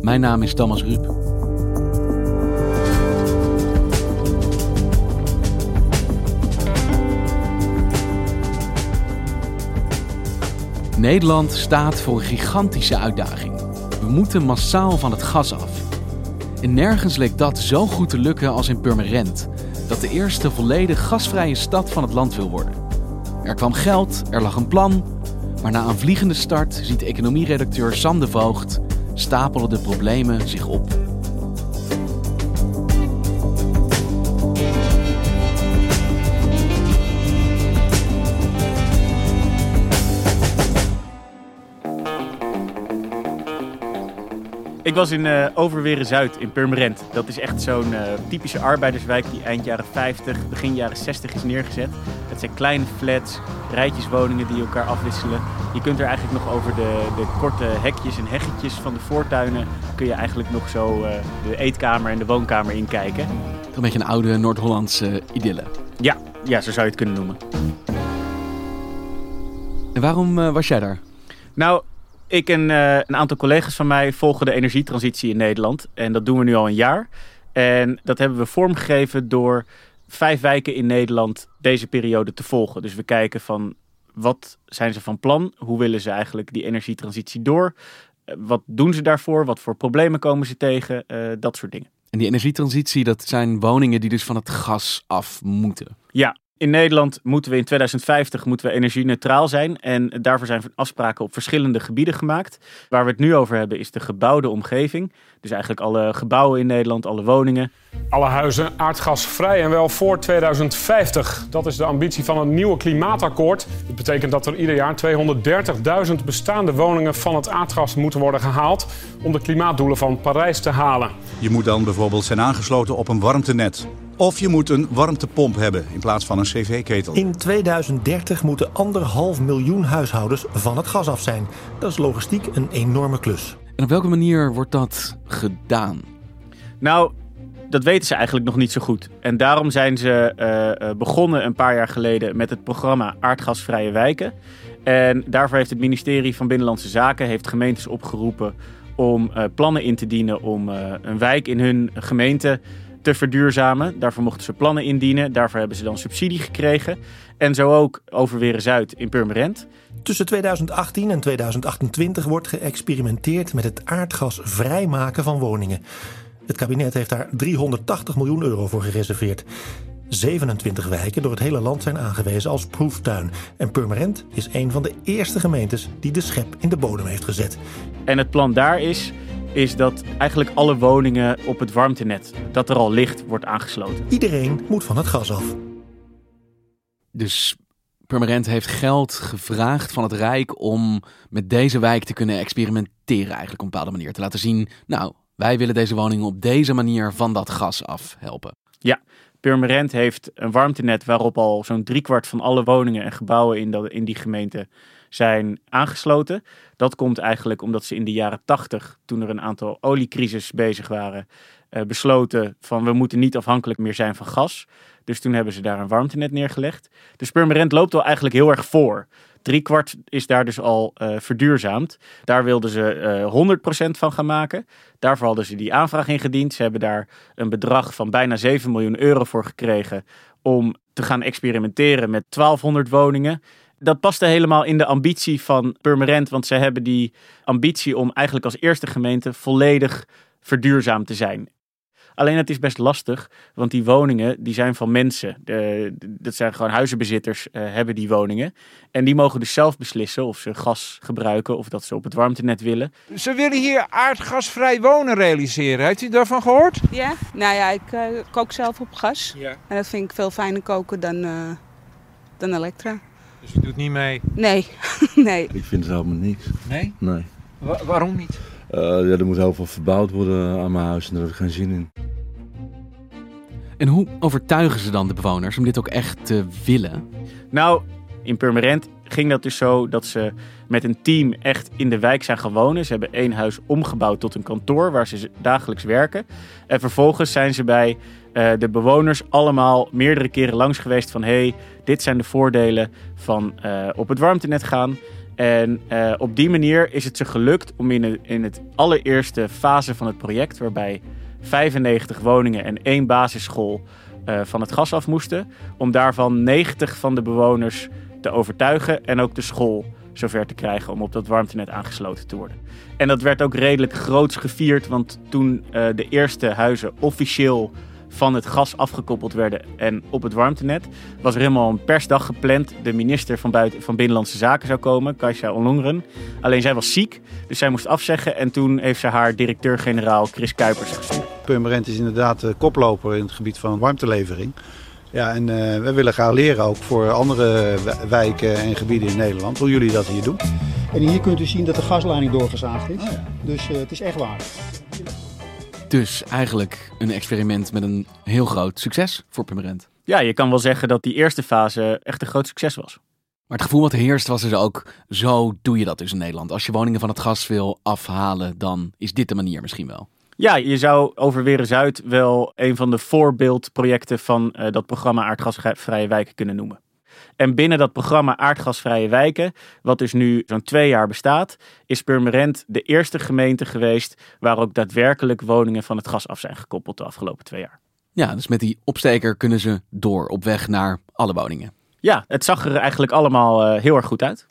Mijn naam is Thomas Ruip. Nederland staat voor een gigantische uitdaging. We moeten massaal van het gas af. En nergens leek dat zo goed te lukken als in Purmerend, dat de eerste volledig gasvrije stad van het land wil worden. Er kwam geld, er lag een plan, maar na een vliegende start ziet economieredacteur Sam de Voogd stapelen de problemen zich op. Ik was in uh, Overweren Zuid in Purmerend. Dat is echt zo'n uh, typische arbeiderswijk die eind jaren 50, begin jaren 60 is neergezet. Het zijn kleine flats, rijtjeswoningen die elkaar afwisselen. Je kunt er eigenlijk nog over de, de korte hekjes en heggetjes van de voortuinen... kun je eigenlijk nog zo uh, de eetkamer en de woonkamer inkijken. Een beetje een oude Noord-Hollandse idylle. Ja, ja, zo zou je het kunnen noemen. En waarom was jij daar? Nou, ik en uh, een aantal collega's van mij volgen de energietransitie in Nederland. En dat doen we nu al een jaar. En dat hebben we vormgegeven door vijf wijken in Nederland deze periode te volgen. Dus we kijken van wat zijn ze van plan? Hoe willen ze eigenlijk die energietransitie door? Uh, wat doen ze daarvoor? Wat voor problemen komen ze tegen? Uh, dat soort dingen. En die energietransitie, dat zijn woningen die dus van het gas af moeten. Ja, in Nederland moeten we in 2050 moeten we energie-neutraal zijn. En daarvoor zijn afspraken op verschillende gebieden gemaakt. Waar we het nu over hebben is de gebouwde omgeving. Dus eigenlijk alle gebouwen in Nederland, alle woningen. Alle huizen aardgasvrij en wel voor 2050. Dat is de ambitie van het nieuwe klimaatakkoord. Dat betekent dat er ieder jaar 230.000 bestaande woningen van het aardgas moeten worden gehaald... om de klimaatdoelen van Parijs te halen. Je moet dan bijvoorbeeld zijn aangesloten op een warmtenet. Of je moet een warmtepomp hebben in plaats van een cv-ketel. In 2030 moeten anderhalf miljoen huishoudens van het gas af zijn. Dat is logistiek een enorme klus. En op welke manier wordt dat gedaan? Nou, dat weten ze eigenlijk nog niet zo goed. En daarom zijn ze uh, begonnen een paar jaar geleden met het programma Aardgasvrije Wijken. En daarvoor heeft het ministerie van Binnenlandse Zaken heeft gemeentes opgeroepen om uh, plannen in te dienen om een wijk in hun gemeente te verduurzamen. Daarvoor mochten ze plannen indienen. Daarvoor hebben ze dan subsidie gekregen. En zo ook Overweren Zuid in Purmerend. Tussen 2018 en 2028 wordt geëxperimenteerd met het aardgas vrijmaken van woningen. Het kabinet heeft daar 380 miljoen euro voor gereserveerd. 27 wijken door het hele land zijn aangewezen als proeftuin. En Purmerend is een van de eerste gemeentes die de schep in de bodem heeft gezet. En het plan daar is is dat eigenlijk alle woningen op het warmtenet dat er al ligt, wordt aangesloten. Iedereen moet van het gas af. Dus Purmerend heeft geld gevraagd van het Rijk om met deze wijk te kunnen experimenteren, eigenlijk op een bepaalde manier. Te laten zien, nou, wij willen deze woningen op deze manier van dat gas af helpen. Ja, Purmerend heeft een warmtenet waarop al zo'n driekwart van alle woningen en gebouwen in, dat, in die gemeente zijn aangesloten. Dat komt eigenlijk omdat ze in de jaren 80, toen er een aantal oliecrisis bezig waren, uh, besloten van we moeten niet afhankelijk meer zijn van gas. Dus toen hebben ze daar een warmtenet neergelegd. Dus Purmerend loopt al eigenlijk heel erg voor. Drie kwart is daar dus al uh, verduurzaamd. Daar wilden ze uh, 100% van gaan maken. Daarvoor hadden ze die aanvraag ingediend. Ze hebben daar een bedrag van bijna 7 miljoen euro voor gekregen om te gaan experimenteren met 1200 woningen dat paste helemaal in de ambitie van Purmerend. Want zij hebben die ambitie om eigenlijk als eerste gemeente volledig verduurzaamd te zijn. Alleen het is best lastig, want die woningen die zijn van mensen. De, dat zijn gewoon huizenbezitters uh, hebben die woningen. En die mogen dus zelf beslissen of ze gas gebruiken of dat ze op het warmtenet willen. Ze willen hier aardgasvrij wonen realiseren. Heeft u daarvan gehoord? Ja, nou ja, ik uh, kook zelf op gas. Ja. En dat vind ik veel fijner koken dan, uh, dan elektra. Dus u doet niet mee? Nee, nee. Ik vind het helemaal niks. Nee? Nee. Wa waarom niet? Uh, ja, er moet heel veel verbouwd worden aan mijn huis en daar heb ik geen zin in. En hoe overtuigen ze dan de bewoners om dit ook echt te willen? Nou, in Purmerend ging dat dus zo dat ze met een team echt in de wijk zijn wonen. Ze hebben één huis omgebouwd tot een kantoor waar ze dagelijks werken. En vervolgens zijn ze bij uh, de bewoners allemaal meerdere keren langs geweest van... hey, dit zijn de voordelen van uh, op het warmtenet gaan. En uh, op die manier is het ze gelukt om in in het allereerste fase van het project... waarbij 95 woningen en één basisschool van het gas af moesten... om daarvan 90 van de bewoners te overtuigen en ook de school zover te krijgen om op dat warmtenet aangesloten te worden. En dat werd ook redelijk groots gevierd, want toen uh, de eerste huizen officieel van het gas afgekoppeld werden en op het warmtenet, was er helemaal een persdag gepland. De minister van, Buiten, van Binnenlandse Zaken zou komen, Kajsa Ollongren. Alleen zij was ziek, dus zij moest afzeggen en toen heeft ze haar directeur-generaal Chris Kuipers gestuurd. Purmerend is inderdaad de koploper in het gebied van warmtelevering. Ja, en uh, we willen gaan leren ook voor andere wijken en gebieden in Nederland hoe jullie dat hier doen. En hier kunt u zien dat de gasleiding doorgezaagd is. Oh ja. Dus uh, het is echt waar. Dus eigenlijk een experiment met een heel groot succes voor Purmerend. Ja, je kan wel zeggen dat die eerste fase echt een groot succes was. Maar het gevoel wat heerst was dus ook, zo doe je dat dus in Nederland. Als je woningen van het gas wil afhalen, dan is dit de manier misschien wel. Ja, je zou over Zuid wel een van de voorbeeldprojecten van uh, dat programma Aardgasvrije Wijken kunnen noemen. En binnen dat programma Aardgasvrije Wijken, wat dus nu zo'n twee jaar bestaat, is Purmerend de eerste gemeente geweest waar ook daadwerkelijk woningen van het gas af zijn gekoppeld de afgelopen twee jaar. Ja, dus met die opsteker kunnen ze door op weg naar alle woningen. Ja, het zag er eigenlijk allemaal uh, heel erg goed uit.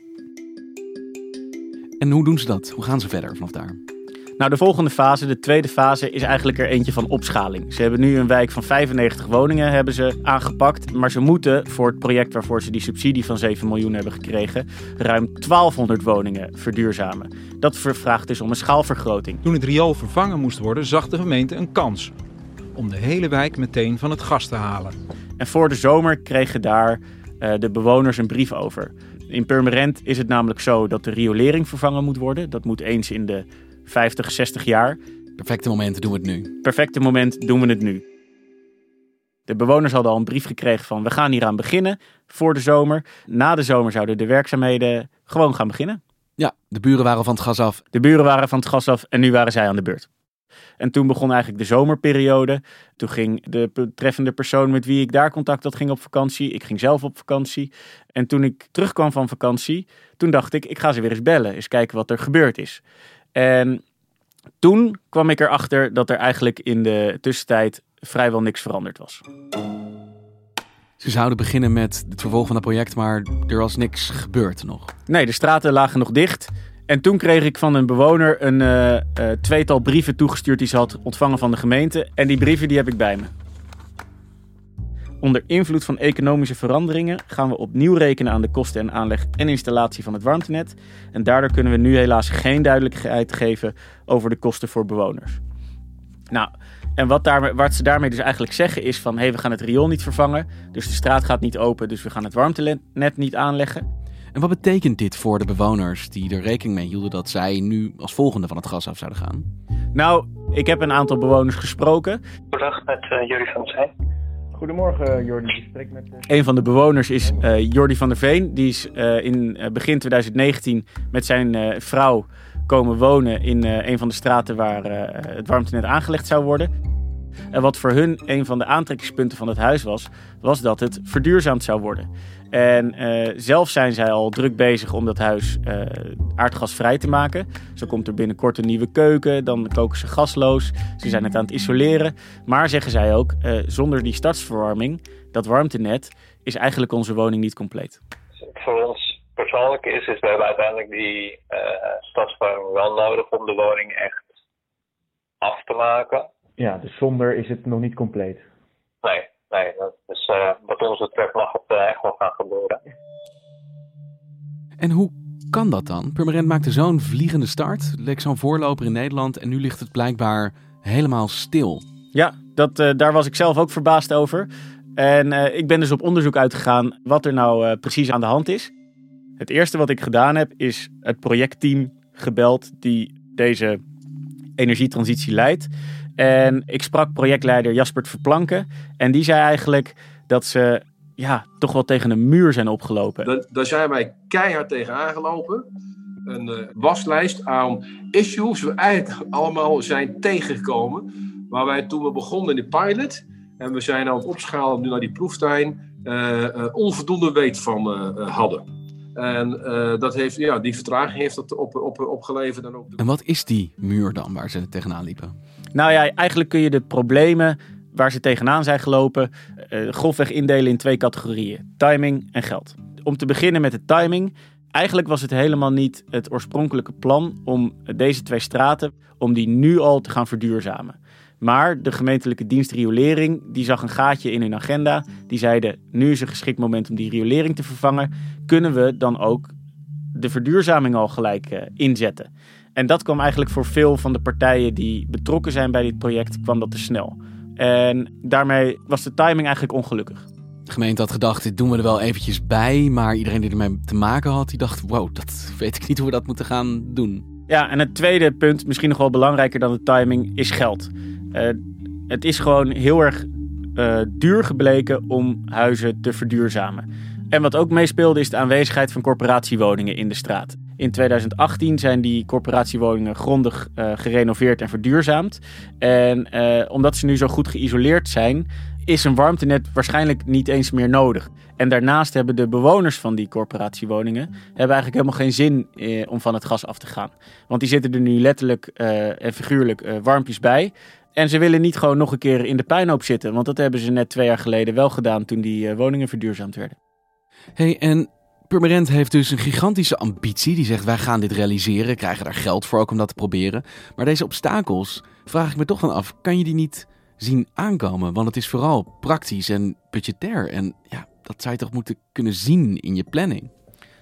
En hoe doen ze dat? Hoe gaan ze verder vanaf daar? Nou, de volgende fase, de tweede fase, is eigenlijk er eentje van opschaling. Ze hebben nu een wijk van 95 woningen hebben ze aangepakt. Maar ze moeten voor het project waarvoor ze die subsidie van 7 miljoen hebben gekregen, ruim 1200 woningen verduurzamen. Dat vraagt dus om een schaalvergroting. Toen het riool vervangen moest worden, zag de gemeente een kans om de hele wijk meteen van het gas te halen. En voor de zomer kregen daar uh, de bewoners een brief over. In Purmerend is het namelijk zo dat de riolering vervangen moet worden. Dat moet eens in de 50, 60 jaar. Perfecte moment doen we het nu. Perfecte moment doen we het nu. De bewoners hadden al een brief gekregen van we gaan hier aan beginnen voor de zomer. Na de zomer zouden de werkzaamheden gewoon gaan beginnen. Ja, de buren waren van het gas af. De buren waren van het gas af en nu waren zij aan de beurt. En toen begon eigenlijk de zomerperiode. Toen ging de betreffende persoon met wie ik daar contact had, ging op vakantie. Ik ging zelf op vakantie. En toen ik terugkwam van vakantie, toen dacht ik, ik ga ze weer eens bellen. Eens kijken wat er gebeurd is. En toen kwam ik erachter dat er eigenlijk in de tussentijd vrijwel niks veranderd was. Ze zouden beginnen met het vervolg van het project, maar er was niks gebeurd nog. Nee, de straten lagen nog dicht. En toen kreeg ik van een bewoner een uh, uh, tweetal brieven toegestuurd die ze had ontvangen van de gemeente. En die brieven die heb ik bij me. Onder invloed van economische veranderingen gaan we opnieuw rekenen aan de kosten en aanleg en installatie van het warmtenet. En daardoor kunnen we nu helaas geen duidelijkheid geven over de kosten voor bewoners. Nou, en wat, daar, wat ze daarmee dus eigenlijk zeggen is van... hé, hey, we gaan het riool niet vervangen, dus de straat gaat niet open... dus we gaan het warmtenet niet aanleggen. En wat betekent dit voor de bewoners die er rekening mee hielden... dat zij nu als volgende van het gas af zouden gaan? Nou, ik heb een aantal bewoners gesproken. Goedendag, met uh, Jury van der Veen. Goedemorgen, Jordi. Ik spreek met... Uh... Een van de bewoners is uh, Jordi van der Veen. Die is uh, in begin 2019 met zijn vrouw komen wonen in een van de straten waar het warmtenet aangelegd zou worden. En wat voor hun een van de aantrekkingspunten van het huis was, was dat het verduurzaamd zou worden. En uh, zelf zijn zij al druk bezig om dat huis uh, aardgasvrij te maken. Zo komt er binnenkort een nieuwe keuken, dan koken ze gasloos. Ze zijn het aan het isoleren. Maar zeggen zij ook, uh, zonder die stadsverwarming, dat warmtenet, is eigenlijk onze woning niet compleet. Voor ons persoonlijk is, is we hebben uiteindelijk die stadsverwarming wel nodig om de woning echt af te maken. ja, dus zonder is het nog niet compleet. Nee, nee. Dus uh, wat ons betreft mag het uh, echt wel gaan gebeuren. En hoe kan dat dan? Purmerend maakte zo'n vliegende start, leek zo'n voorloper in Nederland en nu ligt het blijkbaar helemaal stil. Ja, dat, uh, daar was ik zelf ook verbaasd over. En uh, ik ben dus op onderzoek uitgegaan wat er nou uh, precies aan de hand is. Het eerste wat ik gedaan heb, is het projectteam gebeld die deze energietransitie leidt. En ik sprak projectleider Jaspert Verplanken. En die zei eigenlijk dat ze ja, toch wel tegen een muur zijn opgelopen. Daar, zijn wij keihard tegen aangelopen. Een uh, waslijst aan issues we eigenlijk allemaal zijn tegengekomen. Waar wij toen we begonnen in de pilot... en we zijn aan het opschalen nu naar die proeftuin... Uh, uh, onvoldoende weet van hadden. En dat heeft, ja, die vertraging heeft dat op, op, opgeleverd. En, ook en wat is die muur dan waar ze tegenaan liepen? Nou ja, eigenlijk kun je de problemen waar ze tegenaan zijn gelopen uh, grofweg indelen in twee categorieën: timing en geld. Om te beginnen met de timing. Eigenlijk was het helemaal niet het oorspronkelijke plan om deze twee straten om die nu al te gaan verduurzamen. Maar de gemeentelijke dienst riolering die zag een gaatje in hun agenda. Die zeiden: nu is een geschikt moment om die riolering te vervangen. Kunnen we dan ook de verduurzaming al gelijk uh, inzetten? En dat kwam eigenlijk voor veel van de partijen die betrokken zijn bij dit project, kwam dat te snel. En daarmee was de timing eigenlijk ongelukkig. De gemeente had gedacht, dit doen we er wel eventjes bij. Maar iedereen die ermee te maken had, die dacht, wow, dat weet ik niet hoe we dat moeten gaan doen. Ja, en het tweede punt, misschien nog wel belangrijker dan de timing, is geld. Uh, het is gewoon heel erg uh, duur gebleken om huizen te verduurzamen. En wat ook meespeelde is de aanwezigheid van corporatiewoningen in de straat. In 2018 zijn die corporatiewoningen grondig uh, gerenoveerd en verduurzaamd. En omdat ze nu zo goed geïsoleerd zijn, is een warmtenet waarschijnlijk niet eens meer nodig. En daarnaast hebben de bewoners van die corporatiewoningen hebben eigenlijk helemaal geen zin eh, om van het gas af te gaan. Want die zitten er nu letterlijk en figuurlijk warmpjes bij. En ze willen niet gewoon nog een keer in de puinhoop zitten. Want dat hebben ze net twee jaar geleden wel gedaan toen die woningen verduurzaamd werden. Hey, en Purmerend heeft dus een gigantische ambitie. Die zegt wij gaan dit realiseren, krijgen daar geld voor ook om dat te proberen. Maar deze obstakels, vraag ik me toch dan af, kan je die niet zien aankomen? Want het is vooral praktisch en budgetair. En ja, dat zou je toch moeten kunnen zien in je planning?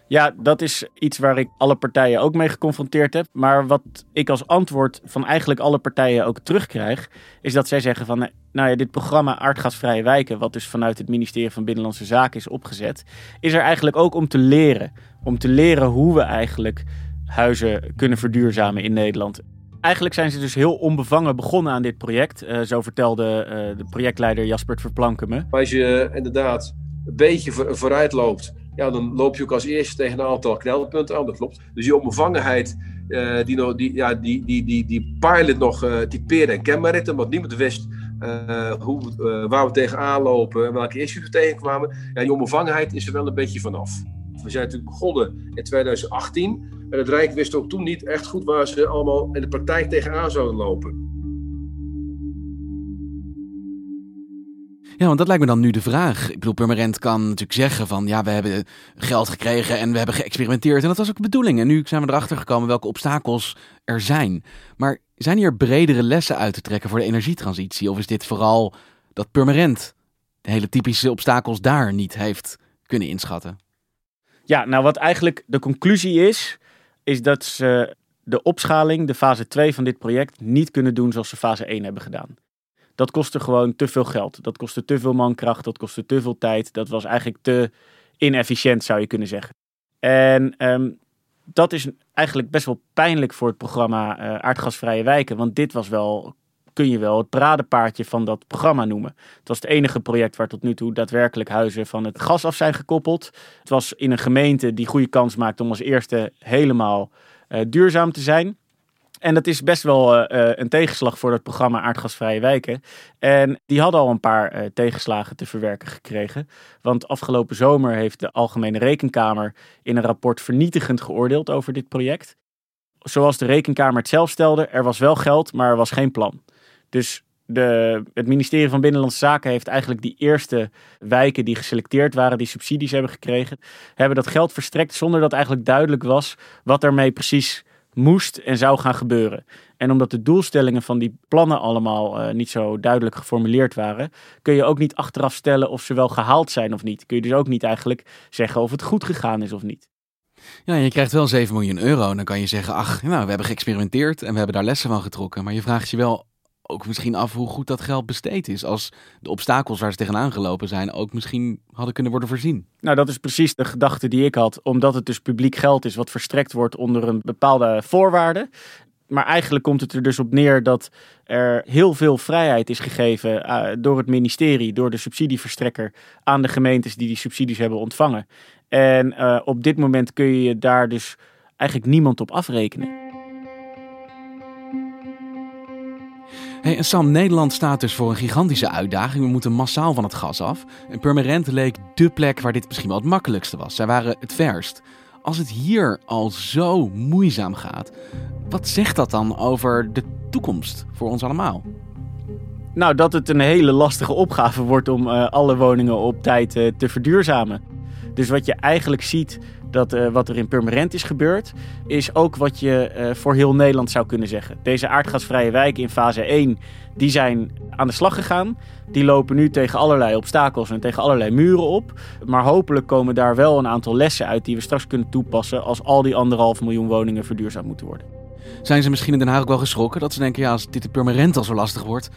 Ja, dat is iets waar ik alle partijen ook mee geconfronteerd heb. Maar wat ik als antwoord van eigenlijk alle partijen ook terugkrijg, is dat zij zeggen van, nou ja, dit programma Aardgasvrije Wijken, wat dus vanuit het ministerie van Binnenlandse Zaken is opgezet, is er eigenlijk ook om te leren. Om te leren hoe we eigenlijk huizen kunnen verduurzamen in Nederland. Eigenlijk zijn ze dus heel onbevangen begonnen aan dit project. Uh, zo vertelde uh, de projectleider Jasper Verplanken me. Als je inderdaad een beetje vooruit loopt ja, dan loop je ook als eerste tegen een aantal knelpunten aan. Dat klopt. Dus die onbevangenheid, uh, die, die, ja, die, die, die, die pilot nog uh, typeren en kenmerkte, want niemand wist uh, hoe, waar we tegenaan lopen en welke issues we tegenkwamen. Ja, die onbevangenheid is er wel een beetje vanaf. We zijn natuurlijk begonnen in 2018 en het Rijk wist ook toen niet echt goed waar ze allemaal in de praktijk tegenaan zouden lopen. Ja, want dat lijkt me dan nu de vraag. Ik bedoel, Purmerend kan natuurlijk zeggen van ja, we hebben geld gekregen en we hebben geëxperimenteerd. En dat was ook de bedoeling. En nu zijn we erachter gekomen welke obstakels er zijn. Maar zijn hier bredere lessen uit te trekken voor de energietransitie? Of is dit vooral dat Purmerend de hele typische obstakels daar niet heeft kunnen inschatten? Ja, nou wat eigenlijk de conclusie is, is dat ze de opschaling, de fase 2 van dit project, niet kunnen doen zoals ze fase 1 hebben gedaan dat kostte gewoon te veel geld. Dat kostte te veel mankracht, dat kostte te veel tijd. Dat was eigenlijk te inefficiënt, zou je kunnen zeggen. En um, dat is eigenlijk best wel pijnlijk voor het programma uh, Aardgasvrije Wijken. Want dit was wel, kun je wel, het paradepaardje van dat programma noemen. Het was het enige project waar tot nu toe daadwerkelijk huizen van het gas af zijn gekoppeld. Het was in een gemeente die goede kans maakt om als eerste helemaal uh, duurzaam te zijn. En dat is best wel uh, een tegenslag voor het programma Aardgasvrije Wijken. En die hadden al een paar uh, tegenslagen te verwerken gekregen. Want afgelopen zomer heeft de Algemene Rekenkamer in een rapport vernietigend geoordeeld over dit project. Zoals de Rekenkamer het zelf stelde, er was wel geld, maar er was geen plan. Dus de, het ministerie van Binnenlandse Zaken heeft eigenlijk die eerste wijken die geselecteerd waren, die subsidies hebben gekregen, hebben dat geld verstrekt zonder dat eigenlijk duidelijk was wat ermee precies moest en zou gaan gebeuren. En omdat de doelstellingen van die plannen allemaal uh, niet zo duidelijk geformuleerd waren, kun je ook niet achteraf stellen of ze wel gehaald zijn of niet. Kun je dus ook niet eigenlijk zeggen of het goed gegaan is of niet. Ja, je krijgt wel 7 miljoen euro. En dan kan je zeggen, ach, nou, we hebben geëxperimenteerd en we hebben daar lessen van getrokken. Maar je vraagt je wel ook misschien af hoe goed dat geld besteed is. Als de obstakels waar ze tegenaan gelopen zijn ook misschien hadden kunnen worden voorzien. Nou, dat is precies de gedachte die ik had. Omdat het dus publiek geld is wat verstrekt wordt onder een bepaalde voorwaarde. Maar eigenlijk komt het er dus op neer dat er heel veel vrijheid is gegeven uh, door het ministerie, door de subsidieverstrekker aan de gemeentes die die subsidies hebben ontvangen. En uh, op dit moment kun je daar dus eigenlijk niemand op afrekenen. En Sam, Nederland staat dus voor een gigantische uitdaging. We moeten massaal van het gas af. En Purmerend leek dé plek waar dit misschien wel het makkelijkste was. Zij waren het verst. Als het hier al zo moeizaam gaat, wat zegt dat dan over de toekomst voor ons allemaal? Nou, dat het een hele lastige opgave wordt om uh, alle woningen op tijd uh, te verduurzamen. Dus wat je eigenlijk ziet dat uh, wat er in Purmerend is gebeurd, is ook wat je uh, voor heel Nederland zou kunnen zeggen. Deze aardgasvrije wijken in fase 1, die zijn aan de slag gegaan. Die lopen nu tegen allerlei obstakels en tegen allerlei muren op. Maar hopelijk komen daar wel een aantal lessen uit die we straks kunnen toepassen als al die anderhalf miljoen woningen verduurzaamd moeten worden. Zijn ze misschien in Den Haag ook wel geschrokken dat ze denken, ja, als dit in Purmerend al zo lastig wordt,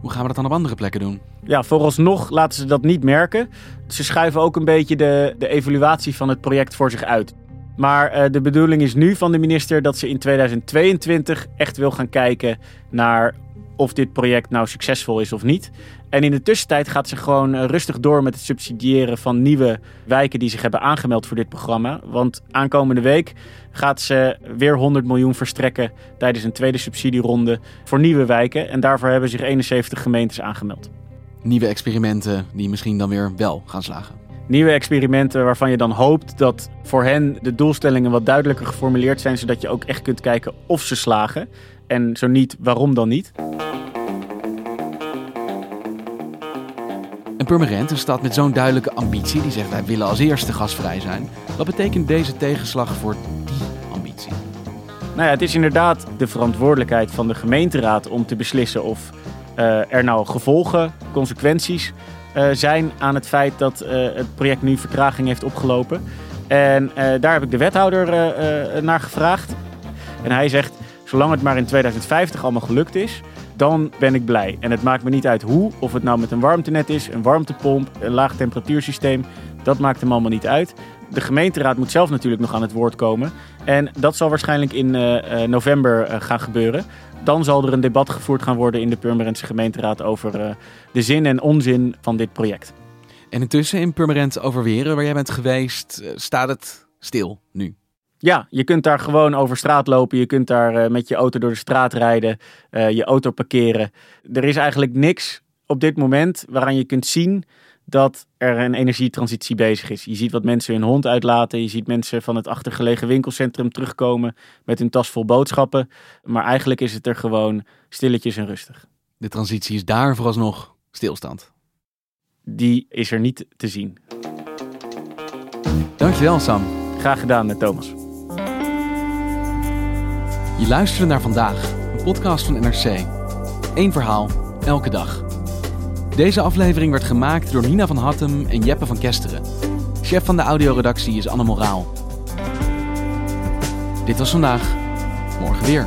hoe gaan we dat dan op andere plekken doen? Ja, vooralsnog laten ze dat niet merken. Ze schuiven ook een beetje de, de evaluatie van het project voor zich uit. Maar uh, de bedoeling is nu van de minister dat ze in 2022 echt wil gaan kijken naar of dit project nou succesvol is of niet. En in de tussentijd gaat ze gewoon uh, rustig door met het subsidiëren van nieuwe wijken die zich hebben aangemeld voor dit programma. Want aankomende week gaat ze weer 100 miljoen verstrekken tijdens een tweede subsidieronde voor nieuwe wijken. En daarvoor hebben zich 71 gemeentes aangemeld. Nieuwe experimenten die misschien dan weer wel gaan slagen. Nieuwe experimenten waarvan je dan hoopt dat voor hen de doelstellingen wat duidelijker geformuleerd zijn, zodat je ook echt kunt kijken of ze slagen. En zo niet, waarom dan niet? Purmerend, een stad met zo'n duidelijke ambitie, die zegt wij willen als eerste gasvrij zijn. Wat betekent deze tegenslag voor die ambitie? Nou ja, het is inderdaad de verantwoordelijkheid van de gemeenteraad om te beslissen of uh, er nou gevolgen, consequenties uh, zijn aan het feit dat uh, het project nu vertraging heeft opgelopen. En daar heb ik de wethouder naar gevraagd. En hij zegt, zolang het maar in 2050 allemaal gelukt is, dan ben ik blij. En het maakt me niet uit hoe, of het nou met een warmtenet is, een warmtepomp, een laag temperatuursysteem. Dat maakt hem allemaal niet uit. De gemeenteraad moet zelf natuurlijk nog aan het woord komen. En dat zal waarschijnlijk in uh, november uh, gaan gebeuren. Dan zal er een debat gevoerd gaan worden in de Purmerendse gemeenteraad over de zin en onzin van dit project. En intussen in Purmerend Overweren, waar jij bent geweest, staat het stil nu? Ja, je kunt daar gewoon over straat lopen. Je kunt daar uh, met je auto door de straat rijden, uh, je auto parkeren. Er is eigenlijk niks op dit moment waaraan je kunt zien dat er een energietransitie bezig is. Je ziet wat mensen hun hond uitlaten. Je ziet mensen van het achtergelegen winkelcentrum terugkomen met hun tas vol boodschappen. Maar eigenlijk is het er gewoon stilletjes en rustig. De transitie is daar vooralsnog stilstand. Die is er niet te zien. Dankjewel Sam. Graag gedaan, Thomas. Je luisterde naar vandaag, een podcast van NRC. Eén verhaal, elke dag. Deze aflevering werd gemaakt door Nina van Hattem en Jeppe van Kesteren. Chef van de audioredactie is Anne Moraal. Dit was vandaag, morgen weer.